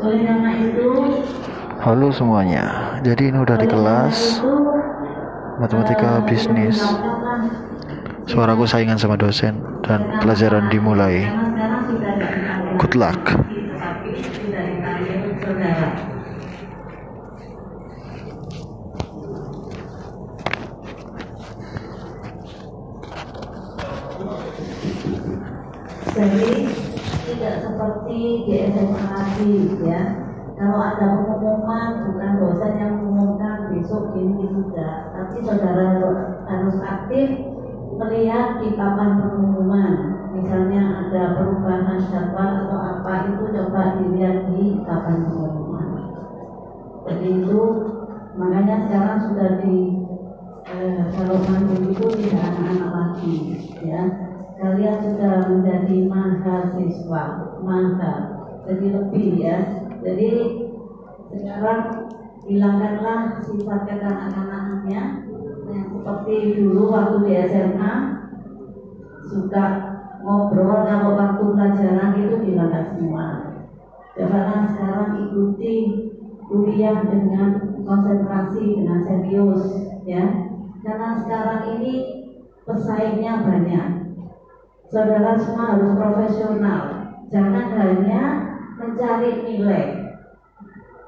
Oleh karena itu, Halo semuanya, jadi ini udah di kelas. Matematika bisnis. Suaraku saingan sama dosen dan pelajaran dimulai. Good luck. Jadi di SMA lagi ya. Kalau ada pengumuman bukan dosen yang mengumumkan besok gitu tidak, tapi saudara harus aktif melihat di papan pengumuman. Misalnya ada perubahan jadwal atau apa itu coba dilihat di papan pengumuman. Jadi itu makanya sekarang sudah di eh, kalau mandiri itu tidak anak-anak lagi ya kalian sudah menjadi mahasiswa mahal jadi lebih ya. Jadi sekarang hilangkanlah sifat kekanak-kanakannya yang seperti dulu waktu di SMA suka ngobrol kalau waktu pelajaran itu hilangkan semua. Cobalah sekarang ikuti kuliah dengan konsentrasi dengan serius ya. Karena sekarang ini pesaingnya banyak saudara semua harus profesional. Jangan hanya mencari nilai.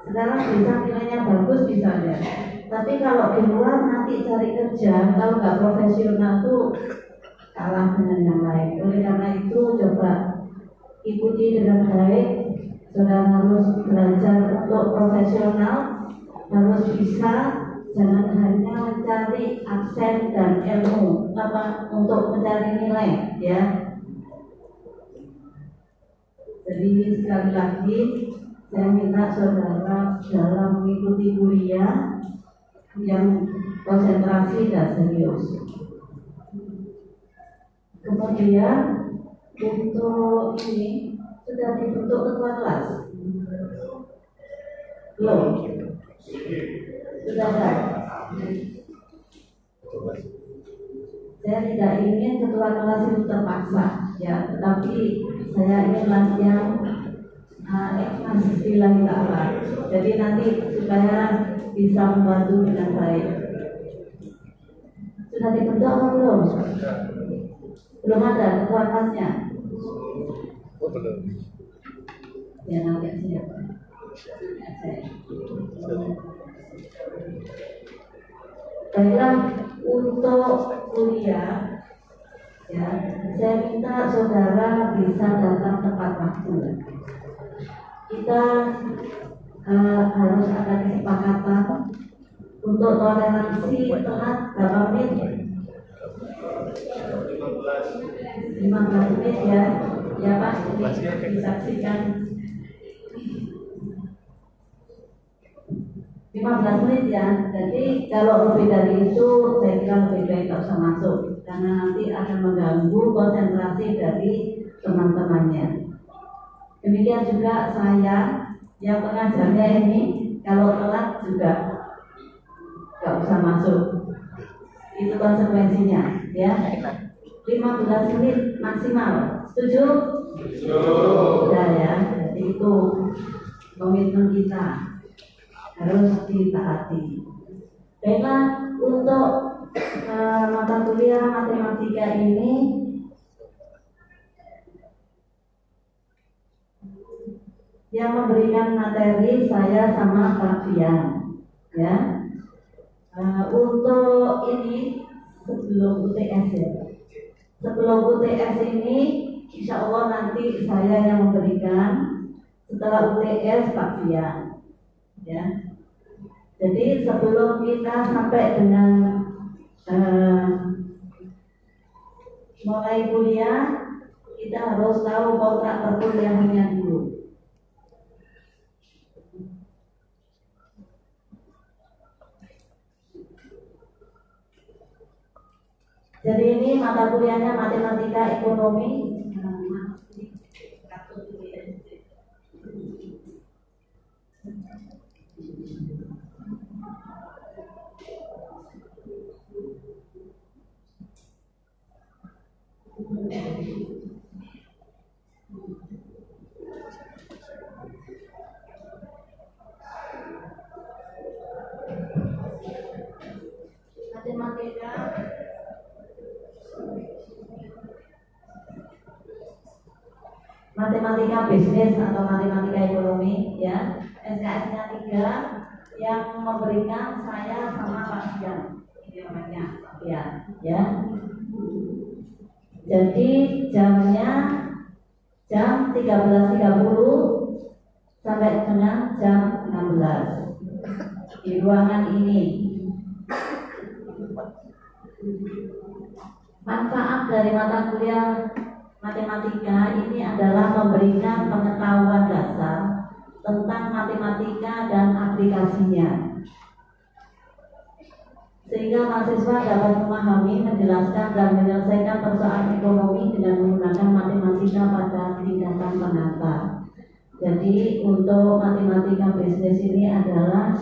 Sekarang bisa nilainya bagus misalnya. Tapi kalau di luar nanti cari kerja kalau nggak profesional tuh kalah dengan yang lain. Oleh karena itu coba ikuti dengan baik. Saudara harus belajar untuk profesional. Harus bisa jangan hanya mencari aksen dan ilmu apa untuk mencari nilai ya. Jadi sekali lagi saya minta saudara dalam mengikuti kuliah yang konsentrasi dan serius. Kemudian untuk ini sudah dibentuk ketua kelas? Belum saya tidak ingin ketua kelas itu terpaksa ya tetapi saya ingin yang uh, ikhlas bilang ta'ala jadi nanti supaya bisa membantu dengan baik. Sudah dibentuk atau belum? belum ada ketua kelasnya? Oh, belum. ya nanti Baiklah untuk kuliah ya saya minta saudara bisa datang tepat waktu. Kita uh, harus ada kesepakatan untuk toleransi telat berapa menit? 15 menit ya. Ya Pak disaksikan 15 menit ya. Jadi kalau lebih dari itu saya kira lebih baik tidak usah masuk. Karena nanti akan mengganggu konsentrasi dari teman-temannya. Demikian juga saya. Yang pengajarnya ini kalau telat juga nggak usah masuk. Itu konsekuensinya ya. 15 menit maksimal. Setuju? Sudah ya. Jadi itu komitmen kita harus ditaati. Baiklah untuk uh, mata kuliah matematika ini yang memberikan materi saya sama Pak Fian, ya. Uh, untuk ini sebelum UTS ya. Sebelum UTS ini, insya Allah nanti saya yang memberikan. Setelah UTS Pak Fian, ya. Jadi sebelum kita sampai dengan uh, mulai kuliah, kita harus tahu kontrak perkuliahannya dulu. Jadi ini mata kuliahnya matematika ekonomi. matematika bisnis atau matematika ekonomi ya. SKS nya tiga. Yang memberikan saya sama Pak Jan. Namanya ya ya jadi jamnya jam 13.30 sampai dengan jam 16 di ruangan ini. Manfaat dari mata kuliah matematika ini adalah memberikan pengetahuan dasar tentang matematika dan aplikasinya sehingga mahasiswa dapat memahami, menjelaskan dan menyelesaikan persoalan ekonomi dengan menggunakan matematika pada tindakan pengantar. Jadi untuk matematika bisnis ini adalah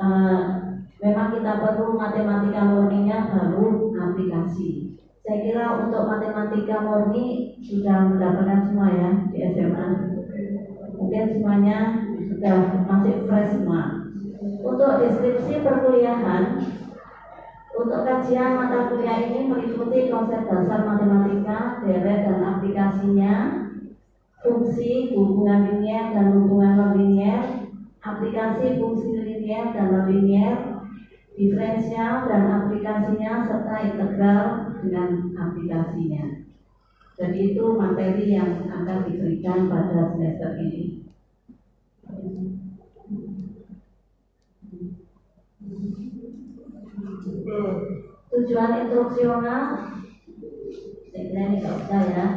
uh, memang kita perlu matematika murninya baru aplikasi. Saya kira untuk matematika murni sudah mendapatkan semua ya di SMA. Mungkin semuanya sudah masih fresh semua. Untuk deskripsi perkuliahan, untuk kajian mata kuliah ini meliputi konsep dasar matematika, deret dan aplikasinya, fungsi, hubungan linier dan hubungan non-linier, aplikasi fungsi linier dan non-linier, diferensial dan aplikasinya serta integral dengan aplikasinya. Jadi itu materi yang akan diberikan pada semester ini. Tujuan instruksional, saya kira ini tidak usah ya.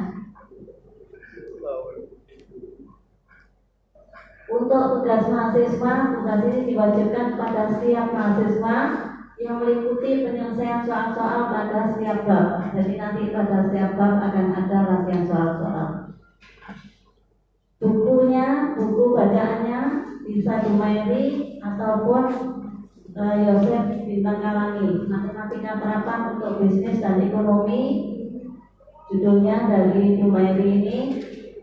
Untuk tugas mahasiswa, tugas ini diwajibkan kepada setiap mahasiswa yang meliputi penyelesaian soal-soal pada setiap bab. Jadi nanti pada setiap bab akan ada latihan soal-soal. Bukunya, buku bacaannya bisa Dumairi ataupun uh, Yosef Bintang Kalangi Matematika Terapan untuk Bisnis dan Ekonomi Judulnya dari Dumairi ini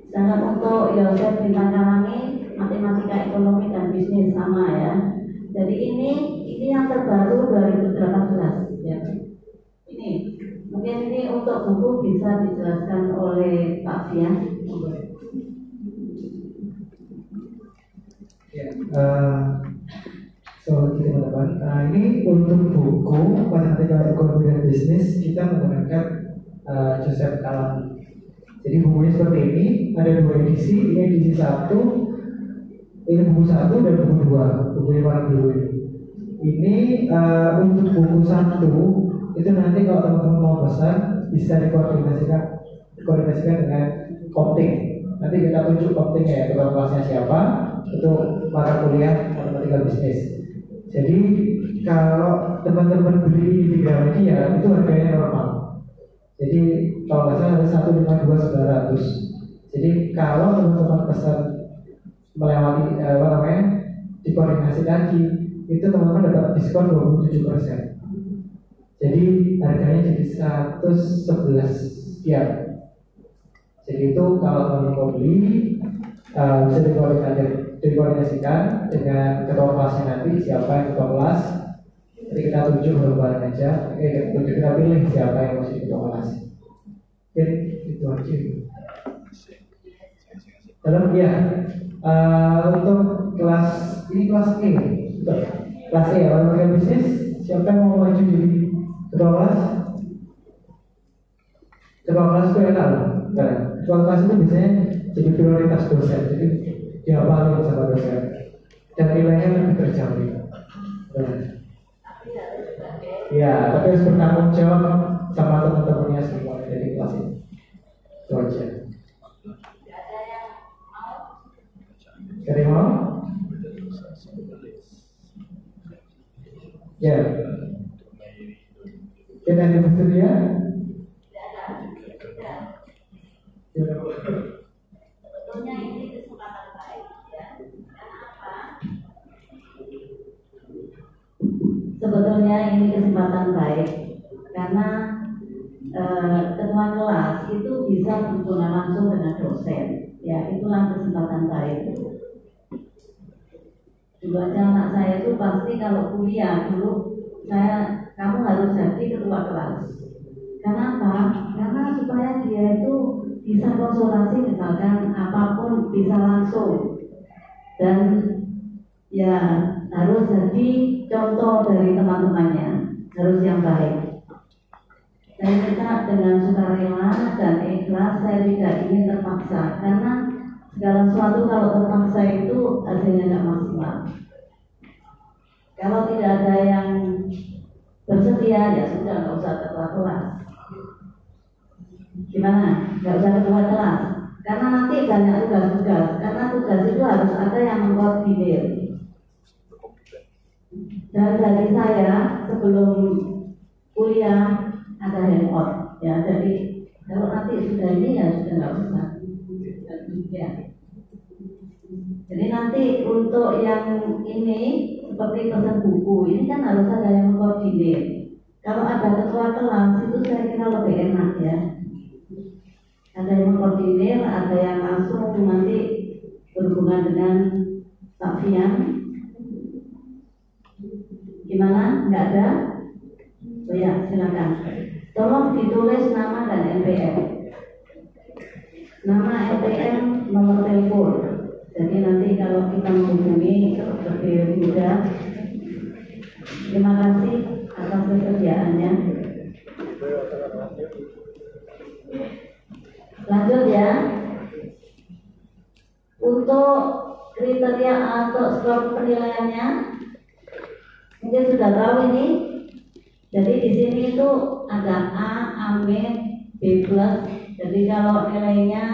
Sedangkan untuk Yosef Bintang Kalangi matematika ekonomi dan bisnis sama ya. Jadi ini ini yang terbaru 2018 ya. Ini mungkin ini untuk buku bisa dijelaskan oleh Pak Fian. Ya, uh, so kita teman-teman, uh, ini untuk buku matematika ekonomi dan bisnis kita menggunakan uh, Joseph Kalang. Jadi bukunya seperti ini, ada dua edisi, ini edisi satu, ini buku satu dan buku dua buku yang paling dulu ini. Ini uh, untuk buku satu itu nanti kalau teman-teman mau pesan bisa dikoordinasikan dikoordinasikan dengan kopting nanti kita tunjuk koptingnya ya kelasnya siapa itu para kuliah matematika bisnis jadi kalau teman-teman beli di Gramedia itu harganya normal. Jadi kalau nggak salah satu lima dua sembilan ratus. Jadi kalau teman-teman pesan melewati eh, apa namanya dikoordinasi lagi itu teman-teman dapat diskon 27 persen. Jadi harganya jadi 111 sekian. Jadi itu kalau teman-teman mau beli uh, bisa dikoordinasi, dikoordinasikan dengan ketua kelasnya nanti siapa yang ketua kelas. Jadi kita tunjuk bareng aja. Eh, tunjuk kita pilih siapa yang masih ketua kelas. Oke itu aja. Dalam ya uh, untuk kelas ini kelas E kelas E orang bisnis siapa yang mau maju jadi ketua kelas? Ketua kelas itu enak loh ketua kelas itu biasanya jadi prioritas dosen. Jadi dihafalin sama dosen dan nilainya lebih terjamin Ya, tapi harus bertanggung jawab sama teman-temannya semua dari kelas ini. Itu aja. Ada yang mau? Ya. Kita ada bersedia? Sebetulnya ini kesempatan baik ya. Karena apa? Sebetulnya ini kesempatan baik karena eh, ketua kelas itu bisa berhubungan langsung dengan dosen. Ya, itulah kesempatan baik. Aja anak saya itu pasti kalau kuliah dulu saya kamu harus jadi ketua kelas. Kenapa karena supaya dia itu bisa konsultasi misalkan apa pun bisa langsung. Dan ya harus jadi contoh dari teman-temannya. Harus yang baik. Saya minta dengan sukarela dan ikhlas saya tidak ingin terpaksa. Karena segala sesuatu kalau terpaksa itu hasilnya tidak maksimal. Kalau tidak ada yang bersedia ya sudah nggak usah ketua kelas gimana? Nggak usah ketua kelas karena nanti banyak tugas-tugas. Karena tugas itu harus ada yang mengkoordinir dan dari saya sebelum kuliah ada handout ya. Jadi kalau nanti sudah ini ya sudah nggak usah. Ya. jadi nanti untuk yang ini seperti pesan buku ini kan harus ada yang mengkoordinir kalau ada ketua kelas itu saya kira lebih enak ya. Ada yang mengkoordinir ada yang langsung nanti berhubungan dengan Pak Fian gimana? Nggak ada? Oh ya silakan. Tolong ditulis nama dan NPM nama NPM nomor telepon. Jadi nanti kalau kita menghubungi lebih mudah. Terima kasih atas kesediaannya lanjut ya. Untuk kriteria atau skor penilaiannya mungkin sudah tahu ini. Jadi di sini itu ada A, A min, B plus. Jadi kalau nilainya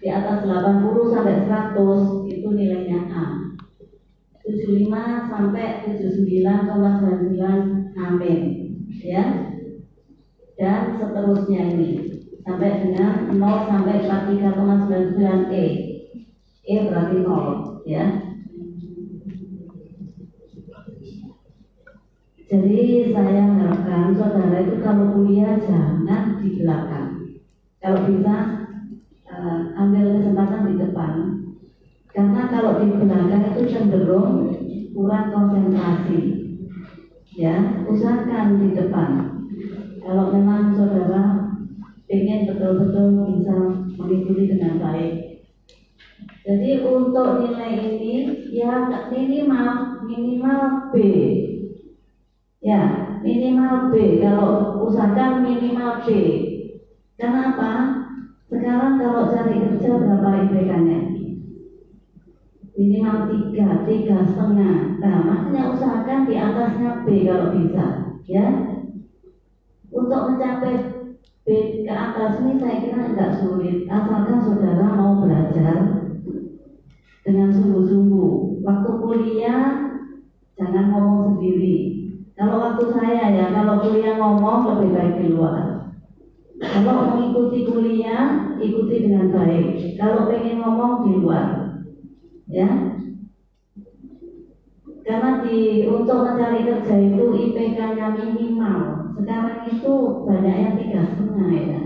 di atas 80 sampai 100 itu nilainya A. 75 sampai 79,99 amin ya. Dan seterusnya ini sampai dengan 0 sampai 43,99 E. E berarti 0 ya jadi saya harapkan saudara itu kalau kuliah jangan di belakang. Kalau bisa uh, ambil kesempatan di depan. Karena kalau di belakang itu cenderung kurang konsentrasi. Ya usahakan di depan. Kalau memang saudara ingin betul-betul bisa mengikuti dengan baik. Jadi untuk nilai ini ya minimal minimal B ya minimal B kalau usahakan minimal B kenapa sekarang kalau cari kerja berapa IPK-nya minimal tiga, tiga setengah. Nah, makanya usahakan di atasnya B kalau bisa, ya. Untuk mencapai B ke atas ini saya kira nggak sulit, asalkan saudara mau belajar dengan sungguh-sungguh. Waktu kuliah jangan ngomong sendiri. Kalau waktu saya ya, kalau kuliah ngomong lebih baik di luar. Kalau mengikuti kuliah, ikuti dengan baik. Kalau pengen ngomong di luar, ya. Karena di untuk mencari kerja itu IPK-nya minimal. Sekarang itu banyak yang tiga setengah ya.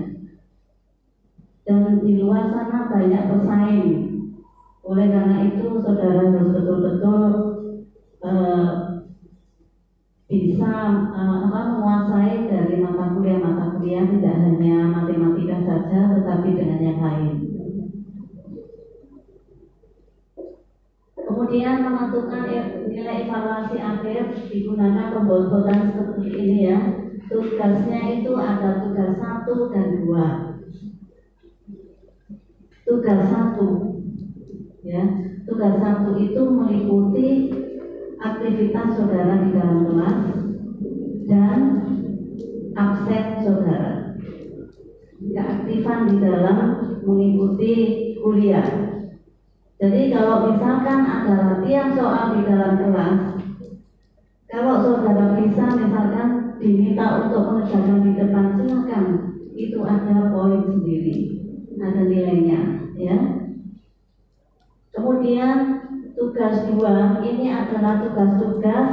Dan di luar sana banyak pesaing. Oleh karena itu saudara harus betul-betul uh, bisa uh, menguasai dari mata kuliah. Mata kuliah tidak hanya matematika saja tetapi dengan yang lain. Kemudian menentukan nilai evaluasi akhir digunakan pembobotan seperti ini ya. Tugasnya itu ada tugas satu dan dua. Tugas satu ya. Tugas satu itu meliputi aktivitas saudara di dalam kelas dan absen saudara. Keaktifan di dalam mengikuti kuliah. Jadi kalau misalkan ada latihan soal di dalam kelas, kalau saudara bisa misalkan diminta untuk mengerjakan di depan silakan, itu ada poin sendiri, ada nilainya, ya. Kemudian tugas dua ini adalah tugas-tugas,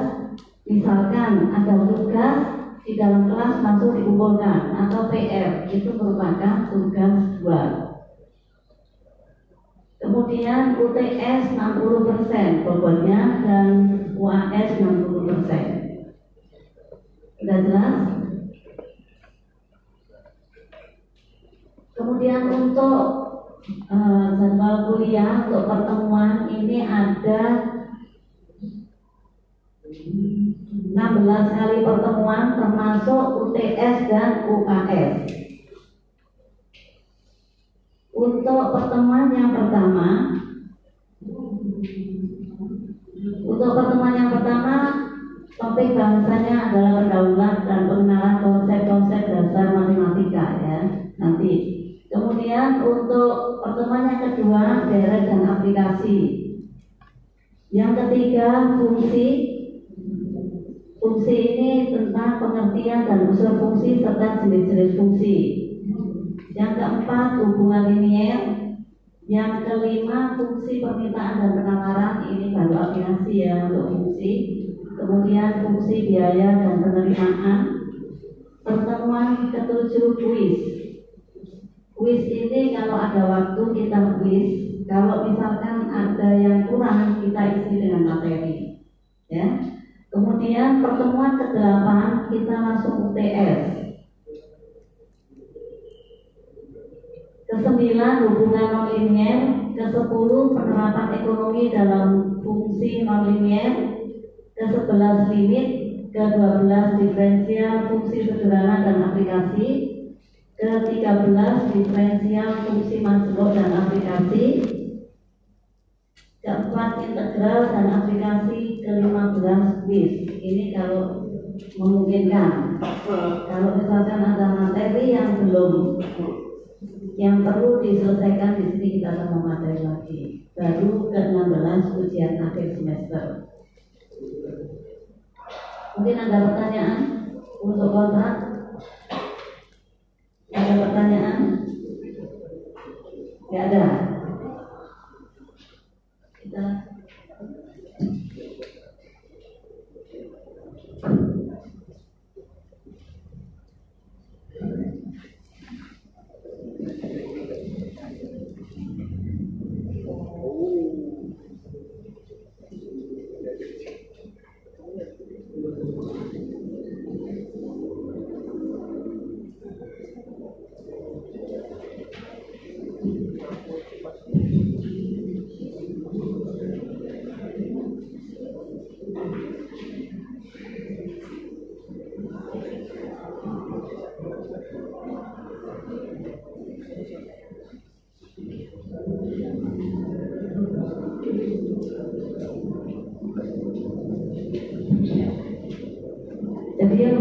misalkan ada tugas di dalam kelas masuk dikumpulkan atau PR itu merupakan tugas dua. Kemudian UTS 60% bobotnya dan UAS 60%. Sudah jelas? Kemudian untuk uh, jadwal kuliah untuk pertemuan ini ada 16 kali pertemuan termasuk UTS dan UAS. Untuk pertemuan yang pertama, untuk pertemuan yang pertama, topik bahasanya adalah pendahuluan dan pengenalan konsep-konsep dasar matematika ya. Nanti. Kemudian untuk kedua, deret dan aplikasi. Yang ketiga, fungsi. Fungsi ini tentang pengertian dan unsur fungsi serta jenis-jenis fungsi. Yang keempat, hubungan linier. Yang kelima, fungsi permintaan dan penawaran. Ini baru aplikasi ya untuk fungsi. Kemudian fungsi biaya dan penerimaan. Pertemuan ketujuh kuis. Kuis ini kalau ada waktu kita kuis. Kalau misalkan ada yang kurang kita isi dengan materi. Ya. Kemudian pertemuan ke-8 kita langsung UTS. Kesembilan hubungan nonlinier, ke-10 penerapan ekonomi dalam fungsi nonlinier, ke-11 limit, ke-12 diferensial fungsi sederhana dan aplikasi, ke-13 diferensial fungsi masuk dan aplikasi, keempat integral dan aplikasi ke-15 quiz. Ini kalau memungkinkan. Kalau misalkan ada materi yang belum yang perlu diselesaikan di sini kita akan memateri lagi. Baru ke-16 ujian akhir semester. Mungkin ada pertanyaan untuk kontrak? Ada pertanyaan? Tidak ada. Kita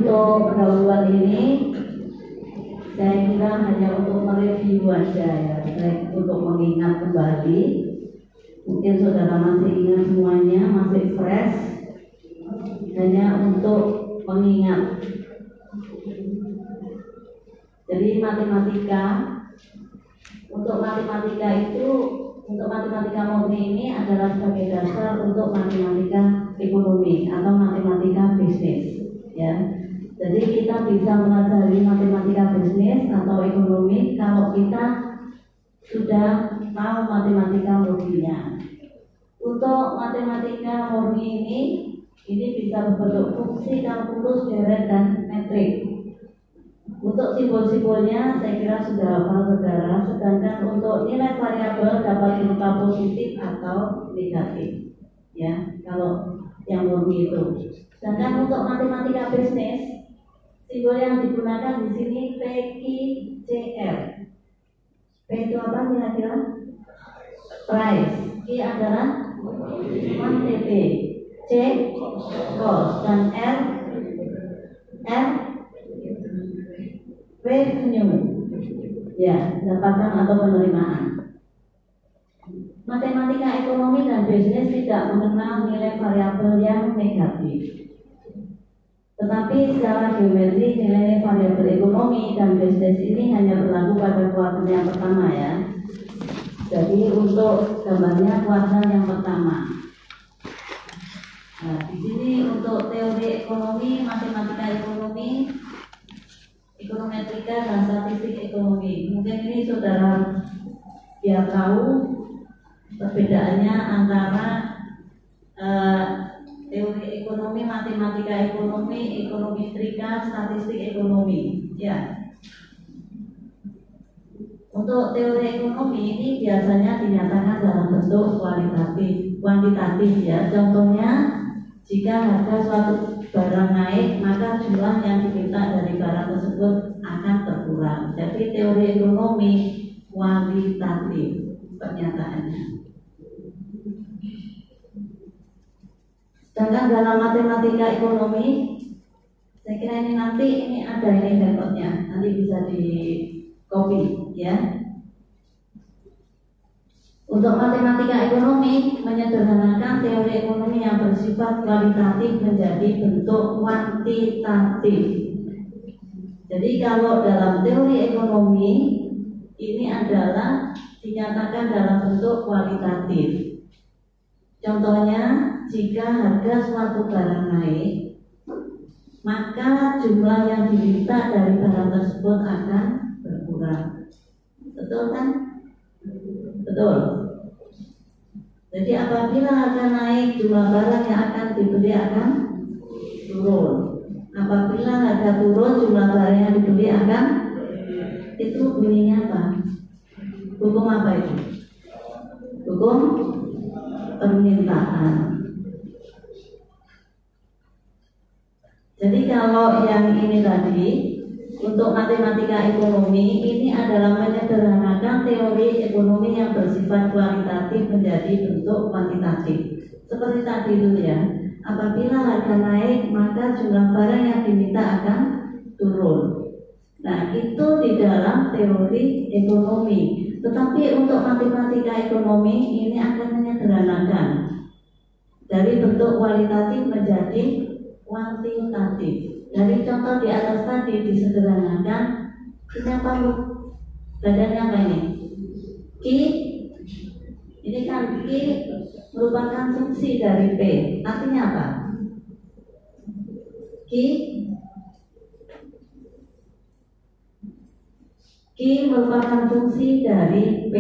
untuk pendahuluan ini saya kira hanya untuk mereview aja ya, saya untuk mengingat kembali. Mungkin saudara masih ingat semuanya, masih fresh. Hanya untuk mengingat. Jadi matematika untuk matematika itu untuk matematika murni ini adalah sebagai dasar untuk matematika ekonomi atau matematika bisnis ya jadi kita bisa mempelajari matematika bisnis atau ekonomi kalau kita sudah tahu matematika murninya. Untuk matematika murni ini, ini bisa berbentuk fungsi, kalkulus, deret, dan metrik. Simbol-simbolnya saya kira sudah hafal saudara, sedangkan untuk nilai variabel dapat berupa positif atau negatif. Ya, kalau yang murni itu. Sedangkan untuk matematika bisnis Simbol yang digunakan di sini PQCR. P itu apa kira-kira? Price. Q adalah quantity. C cost dan R R revenue. Ya, pendapatan atau penerimaan. Matematika ekonomi dan bisnis tidak mengenal nilai variabel yang negatif. Tetapi secara geometri nilai variabel ekonomi dan bisnis ini hanya berlaku pada kuartal yang pertama ya. Jadi untuk gambarnya kuartal yang pertama. Nah, di sini untuk teori ekonomi, matematika ekonomi, ekonometrika dan statistik ekonomi. Mungkin ini saudara biar tahu perbedaannya antara uh, teori ekonomi, matematika ekonomi, ekonomi trika, statistik ekonomi. Ya. untuk teori ekonomi ini biasanya dinyatakan dalam bentuk kualitatif, kuantitatif ya. Contohnya, jika harga suatu barang naik, maka jumlah yang diminta dari barang tersebut akan berkurang. Jadi teori ekonomi kualitatif pernyataannya. Sedangkan dalam matematika ekonomi, saya kira ini nanti ini ada ini handphonenya, nanti bisa di copy ya. Untuk matematika ekonomi menyederhanakan teori ekonomi yang bersifat kualitatif menjadi bentuk kuantitatif. Jadi kalau dalam teori ekonomi ini adalah dinyatakan dalam bentuk kualitatif. Contohnya, jika harga suatu barang naik, maka jumlah yang diminta dari barang tersebut akan berkurang. Betul kan? Betul. Jadi apabila harga naik, jumlah barang yang akan dibeli akan turun. Apabila harga turun, jumlah barang yang dibeli akan itu bunyinya apa? Hukum apa itu? Hukum permintaan. Jadi kalau yang ini tadi untuk matematika ekonomi ini adalah menyederhanakan teori ekonomi yang bersifat kualitatif menjadi bentuk kuantitatif. Seperti tadi itu ya, apabila harga naik maka jumlah barang yang diminta akan turun. Nah itu di dalam teori ekonomi. Tetapi untuk matematika ekonomi ini akan menyederhanakan dari bentuk kualitatif menjadi kuantitatif. Dari contoh di atas tadi disederhanakan ini apa bu? Badannya apa ini? Ki ini kan Ki merupakan fungsi dari P. Artinya apa? Ki Ki merupakan fungsi dari P.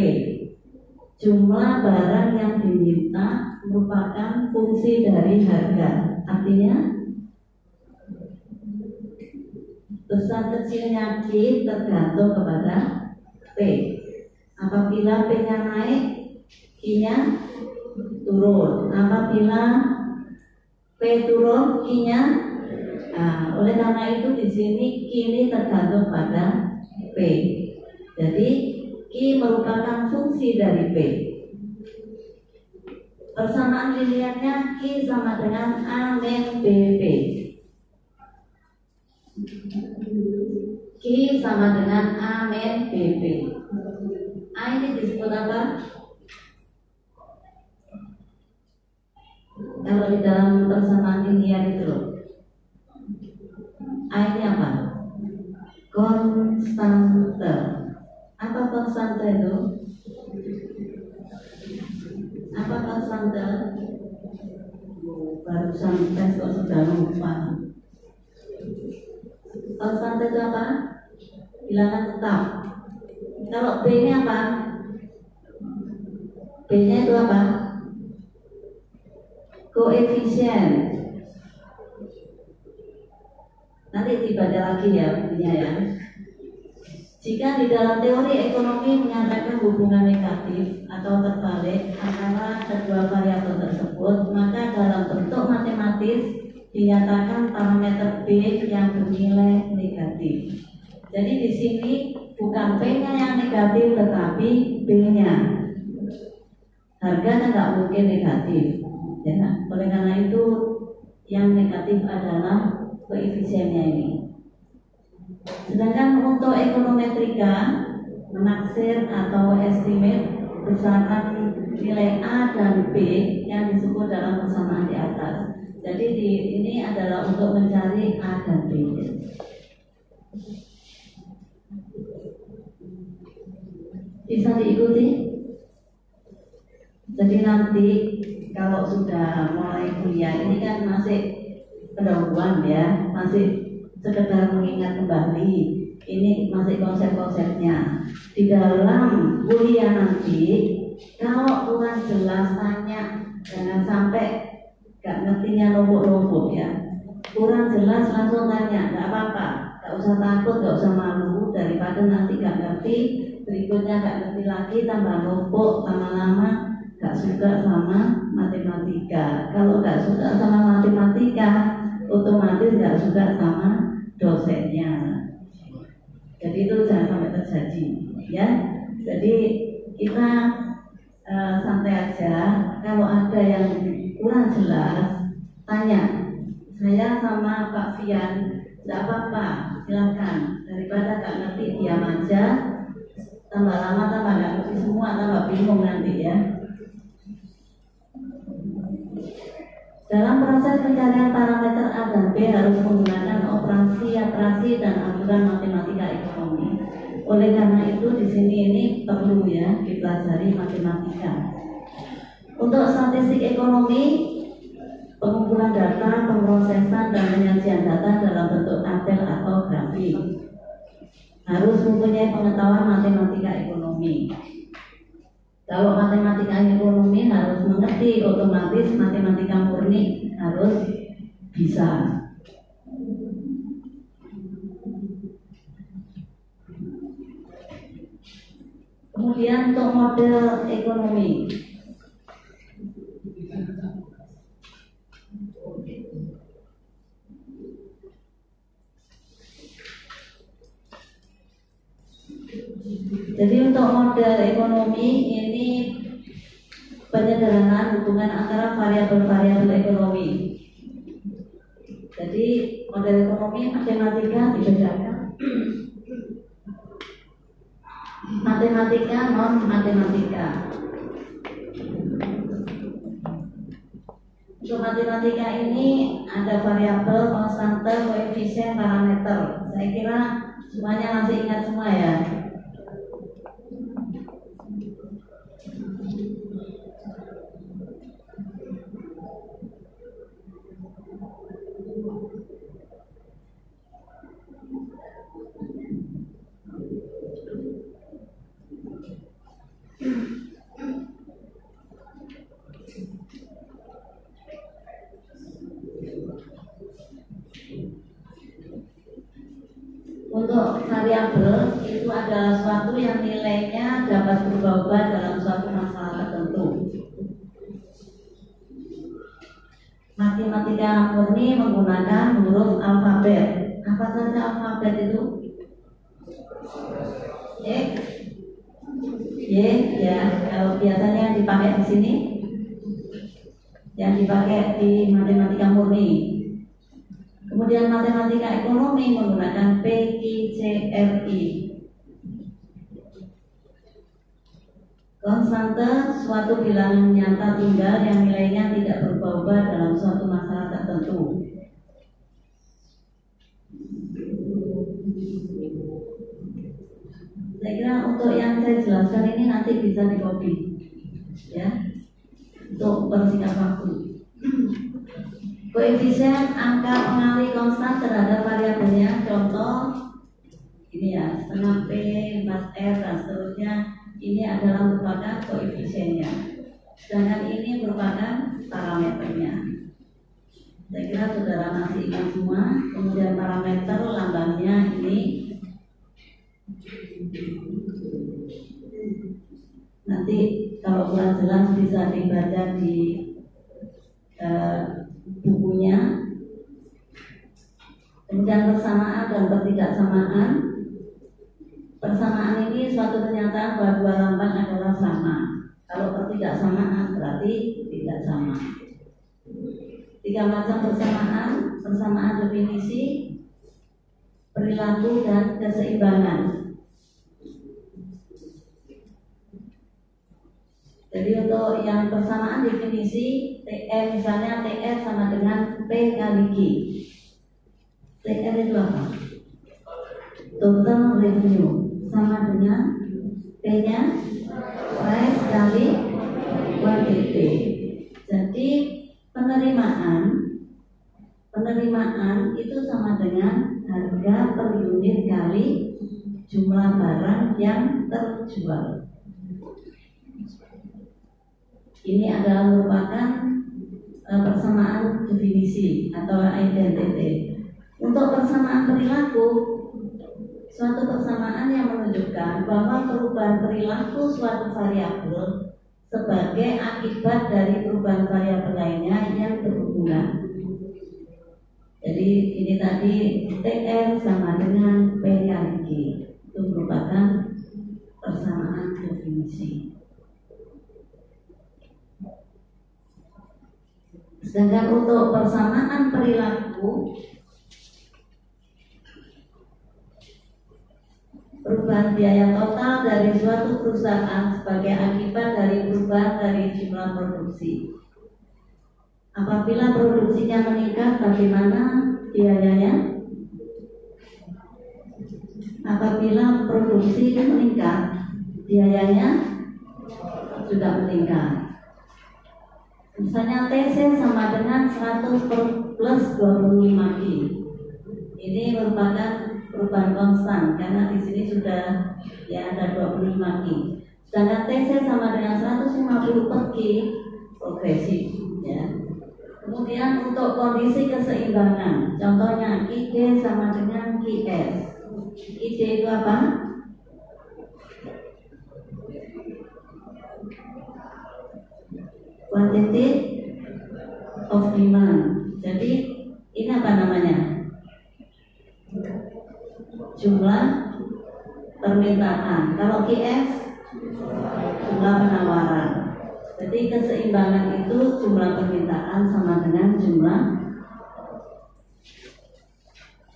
Jumlah barang yang diminta merupakan fungsi dari harga. Artinya Besar kecilnya Q tergantung kepada P. Apabila P-nya naik, Q-nya turun. Apabila P turun, Q-nya nah, oleh karena itu di sini Q ini tergantung pada P. Jadi Q merupakan fungsi dari P. Persamaan linearnya Q sama dengan A min BP. Q sama dengan A min BP. A ini disebut apa? Kalau di dalam persamaan linear itu loh. A ini apa? Konstante. Apa konstante itu? Apa konstante? Barusan tes kok sudah lupa. Konstante itu apa? Bilangan tetap. Kalau B nya apa? B nya itu apa? Koefisien. Nanti dibaca lagi ya bukunya ya. Jika di dalam teori ekonomi menyatakan hubungan negatif atau terbalik antara kedua variabel tersebut, maka dalam bentuk matematis dinyatakan parameter B yang bernilai negatif. Jadi di sini bukan P-nya yang negatif tetapi B-nya. Harga kan nggak mungkin negatif. Ya, oleh karena itu yang negatif adalah koefisiennya ini. Sedangkan untuk ekonometrika menaksir atau estimate besaran nilai A dan B yang disebut dalam persamaan di atas. Jadi di, ini adalah untuk mencari A dan B. Bisa diikuti? Jadi nanti kalau sudah mulai kuliah ini kan masih pendahuluan ya, masih sekedar mengingat kembali. Ini masih konsep-konsepnya. Di dalam kuliah nanti, kalau kurang jelas tanya, jangan sampai gak ngertinya numpuk-numpuk ya. Kurang jelas langsung tanya nggak apa-apa gak usah takut gak usah malu. Daripada nanti gak ngerti berikutnya gak ngerti lagi tambah numpuk lama-lama gak suka sama matematika. Kalau gak suka sama matematika otomatis gak suka sama dosennya. Jadi itu jangan sampai terjadi ya. Jadi kita uh, santai aja. Kalau ada yang jelas tanya saya sama Pak Fian tidak apa-apa silahkan daripada gak ngerti diam aja tambah lama tambah gak ngerti semua tambah bingung nanti ya Dalam proses pencarian parameter A dan B harus menggunakan operasi-operasi dan aturan matematika ekonomi. Oleh karena itu di sini ini perlu ya dipelajari matematika. Untuk statistik ekonomi pengumpulan data, pemrosesan, dan penyajian data dalam bentuk tabel atau grafik. Harus mempunyai pengetahuan matematika ekonomi. Kalau matematika ekonomi harus mengerti otomatis matematika murni harus bisa. Kemudian untuk model ekonomi, variabel-variabel ekonomi. Jadi model ekonomi matematika dibedakan matematika non matematika. Untuk matematika ini ada variabel, konstante, koefisien, parameter. Saya kira semuanya masih ingat semua ya. Untuk variabel itu adalah suatu yang nilainya dapat berubah-ubah dalam suatu masalah tertentu. Matematika murni menggunakan huruf alfabet. Apa saja alfabet itu? X, Y, ya. Kalau biasanya dipakai di sini, yang dipakai di matematika murni Kemudian matematika ekonomi menggunakan PICRI. Konstante suatu bilangan nyata tunggal yang nilainya tidak berubah-ubah dalam suatu masalah tertentu. Saya kira untuk yang saya jelaskan ini nanti bisa di copy, ya, untuk persingkat waktu. Koefisien angka pengali konstan terhadap variabelnya contoh ini ya setengah P, 4R dan seterusnya ini adalah merupakan koefisiennya. Sedangkan ini merupakan parameternya. Saya kira saudara masih ingat semua. Kemudian parameter lambangnya ini. Nanti kalau kurang jelas bisa dibaca di uh, bukunya. Kemudian persamaan dan pertidaksamaan persamaan ini bahwa dua lambang adalah sama. Kalau pertidaksamaan berarti tidak sama. Tiga macam persamaan. Persamaan definisi perilaku dan keseimbangan. Jadi untuk yang persamaan definisi TR misalnya TR sama dengan P kali G. TR itu apa? Total revenue. Sama dengan P-nya price kali quantity. Jadi penerimaan penerimaan itu sama dengan harga per unit kali jumlah barang yang terjual. Ini adalah merupakan uh, persamaan definisi atau identity. Untuk persamaan perilaku, suatu persamaan yang menunjukkan bahwa perubahan perilaku suatu variabel sebagai akibat dari perubahan variabel lainnya yang berhubungan. Jadi ini tadi TR sama dengan P itu merupakan persamaan definisi. Sedangkan untuk persamaan perilaku perubahan biaya total dari suatu perusahaan sebagai akibat dari perubahan dari jumlah produksi. Apabila produksinya meningkat, bagaimana biayanya? Apabila produksi meningkat, biayanya juga meningkat. Misalnya TC sama dengan 100 plus 25 Q. Ini merupakan perubahan konstan karena di sini sudah ya ada 25 Q. Sedangkan TC sama dengan 150 per Q progresif ya. Kemudian untuk kondisi keseimbangan, contohnya ID sama dengan QS. ID itu apa? Quantity of demand. Jadi ini apa namanya? Jumlah permintaan. Kalau QS jumlah penawaran. Jadi keseimbangan itu jumlah permintaan sama dengan jumlah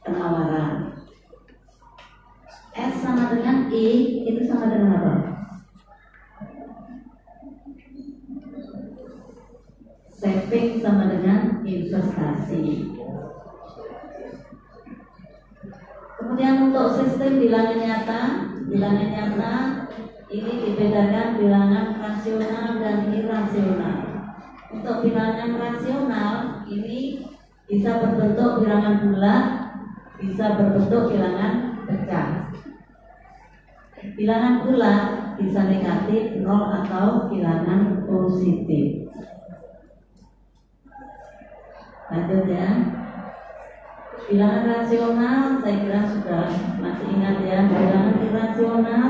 penawaran. S sama dengan I itu sama dengan apa? Saving sama dengan investasi. Kemudian untuk sistem bilangan nyata, bilangan nyata ini dibedakan bilangan rasional dan irasional. Untuk bilangan rasional ini bisa berbentuk bilangan bulat, bisa berbentuk bilangan pecah. Bilangan bulat bisa negatif, nol atau bilangan positif. Lanjut ya. Bilangan rasional saya kira sudah masih ingat ya bilangan irasional.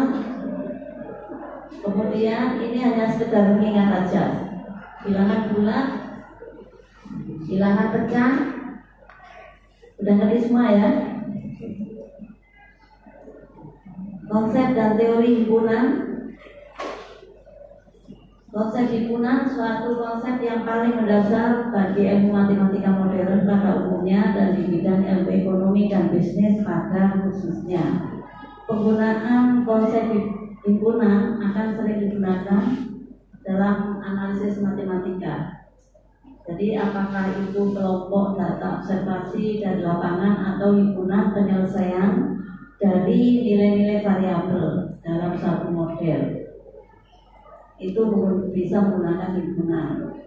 Kemudian ini hanya sekedar mengingat saja. Bilangan bulat, bilangan pecah. Udah ngerti semua ya? Konsep dan teori himpunan Konsep himpunan suatu konsep yang paling mendasar bagi ilmu matematika modern pada umumnya dan di bidang ilmu ekonomi dan bisnis pada khususnya. Penggunaan konsep himpunan akan sering digunakan dalam analisis matematika. Jadi apakah itu kelompok data observasi dari lapangan atau himpunan penyelesaian dari nilai-nilai variabel dalam satu model itu bisa menggunakan himpunan.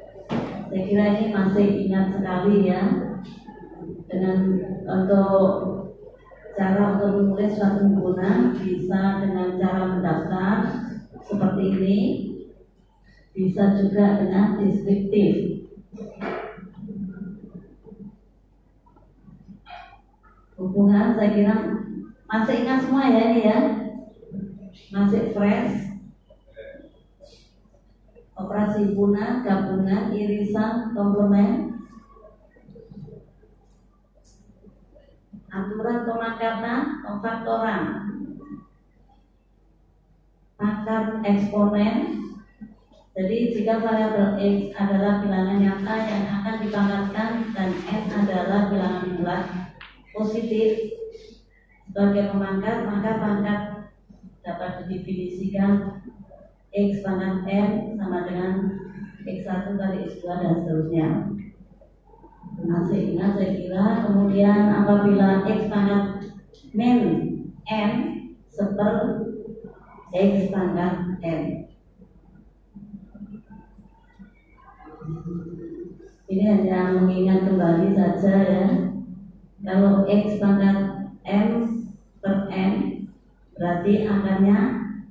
Saya kira ini masih ingat sekali ya. Dengan untuk cara untuk menulis suatu himpunan bisa dengan cara mendaftar seperti ini. Bisa juga dengan deskriptif. Hubungan saya kira masih ingat semua ya ini ya. Masih fresh operasi punah, gabungan, irisan, komplement, aturan pemangkatan, pemfaktoran, akar eksponen. Jadi jika variabel x adalah bilangan nyata yang akan dipangkatkan dan n adalah bilangan bulat positif sebagai pemangkat, maka pangkat dapat didefinisikan X pangkat M sama dengan X1 kali X2 dan seterusnya. Masih ingat saya kira kemudian apabila X pangkat min M seper X pangkat M. Ini hanya mengingat kembali saja ya. Kalau X pangkat M per N berarti angkanya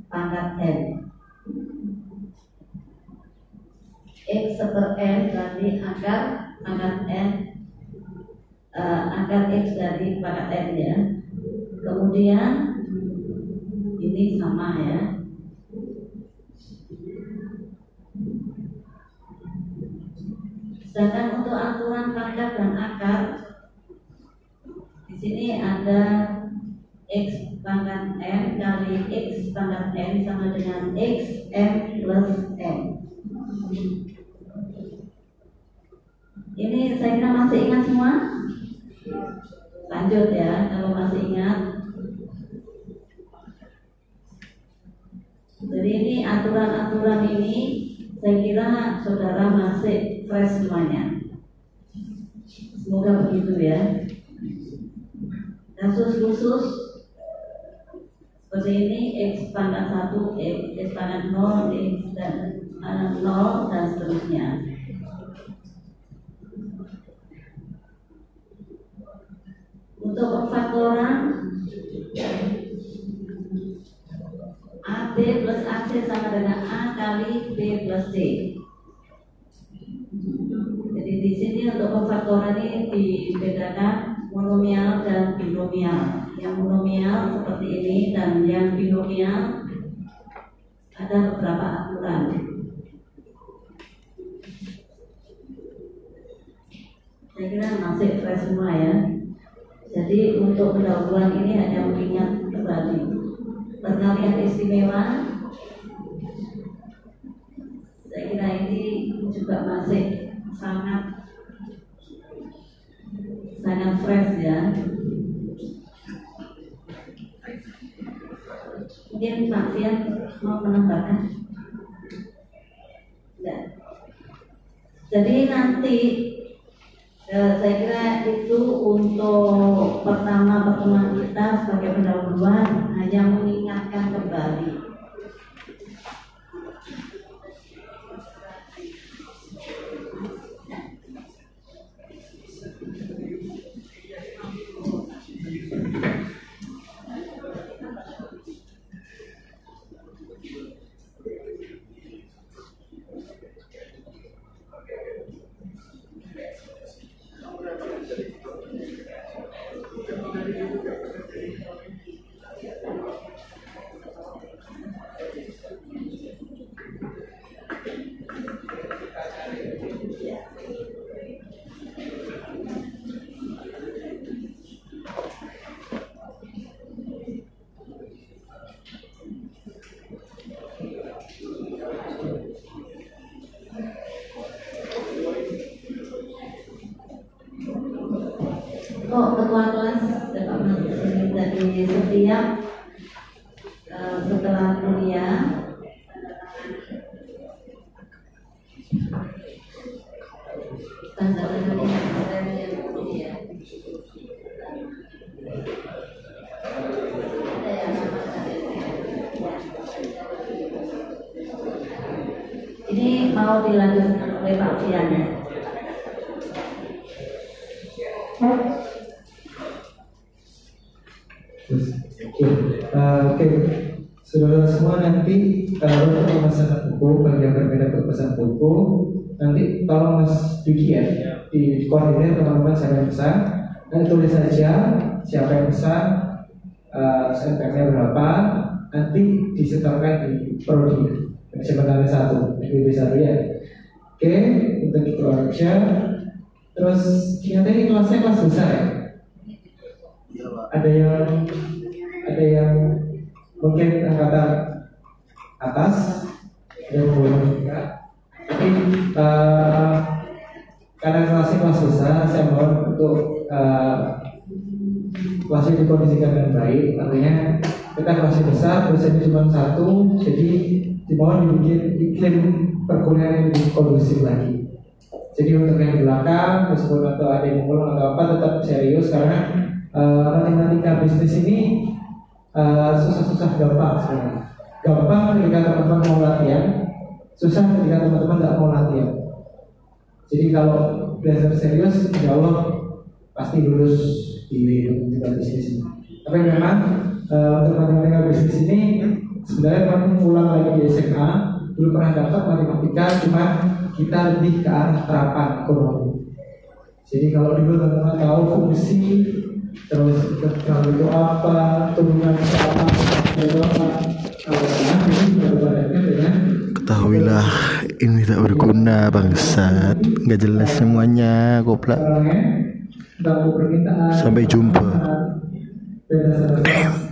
pangkat N X seper N berarti akar akar N uh, akar X dari pangkat N ya kemudian ini sama ya. Sedangkan untuk aturan pangkat dan akar di sini ada x pangkat m kali x pangkat n sama dengan x m plus m. Ini saya kira masih ingat semua? Lanjut ya, kalau masih ingat. Jadi ini aturan-aturan ini saya kira saudara masih fresh semuanya. Semoga begitu ya. Kasus khusus seperti ini x pangkat 1, x, pangkat 0, x dan uh, 0 dan seterusnya. Untuk pemfaktoran AB plus AC sama dengan A kali B plus C. Jadi di sini untuk pemfaktoran ini dibedakan monomial dan binomial. Yang monomial seperti ini dan yang binomial ada beberapa aturan. Saya kira masih fresh semua ya. Jadi untuk pendahuluan ini hanya mengingat kembali perkalian istimewa. Saya kira ini juga masih sangat sangat fresh ya. Mungkin Pak Fian mau menambahkan? Jadi nanti Ya, saya kira itu untuk pertama pertemuan kita sebagai pendahuluan hanya mengingatkan kembali koordinir pesan. Dan tulis saja siapa yang pesan uh, berapa. Nanti disetorkan di prodi. Sebenarnya satu SPB satu ya. Oke untuk itu aja terus kita ini kelasnya kelas besar ya? Ada yang dikondisikan dengan baik. Artinya kita kelasnya besar, dosennya cuma satu, jadi dimohon dibikin iklim perkuliahan yang lebih kondusif lagi. Jadi untuk yang belakang, meskipun atau ada yang mengulang atau apa, tetap serius karena uh, matematika bisnis ini uh, susah-susah gampang sebenarnya. Gampang ketika teman-teman mau latihan, susah ketika teman-teman tidak mau latihan. Jadi kalau belajar serius, insya Allah pasti lulus di matematika bisnis ini. Tapi memang uh, untuk matematika bisnis ini sebenarnya teman pulang lagi di SMA belum pernah dapat matematika, cuma kita lebih ke arah terapan ekonomi. Jadi kalau dulu teman-teman tahu fungsi, terus kalau itu apa, turunan apa, Ketahuilah ini tak berguna bangsat Nggak jelas semuanya goblok Sampai jumpa. Damn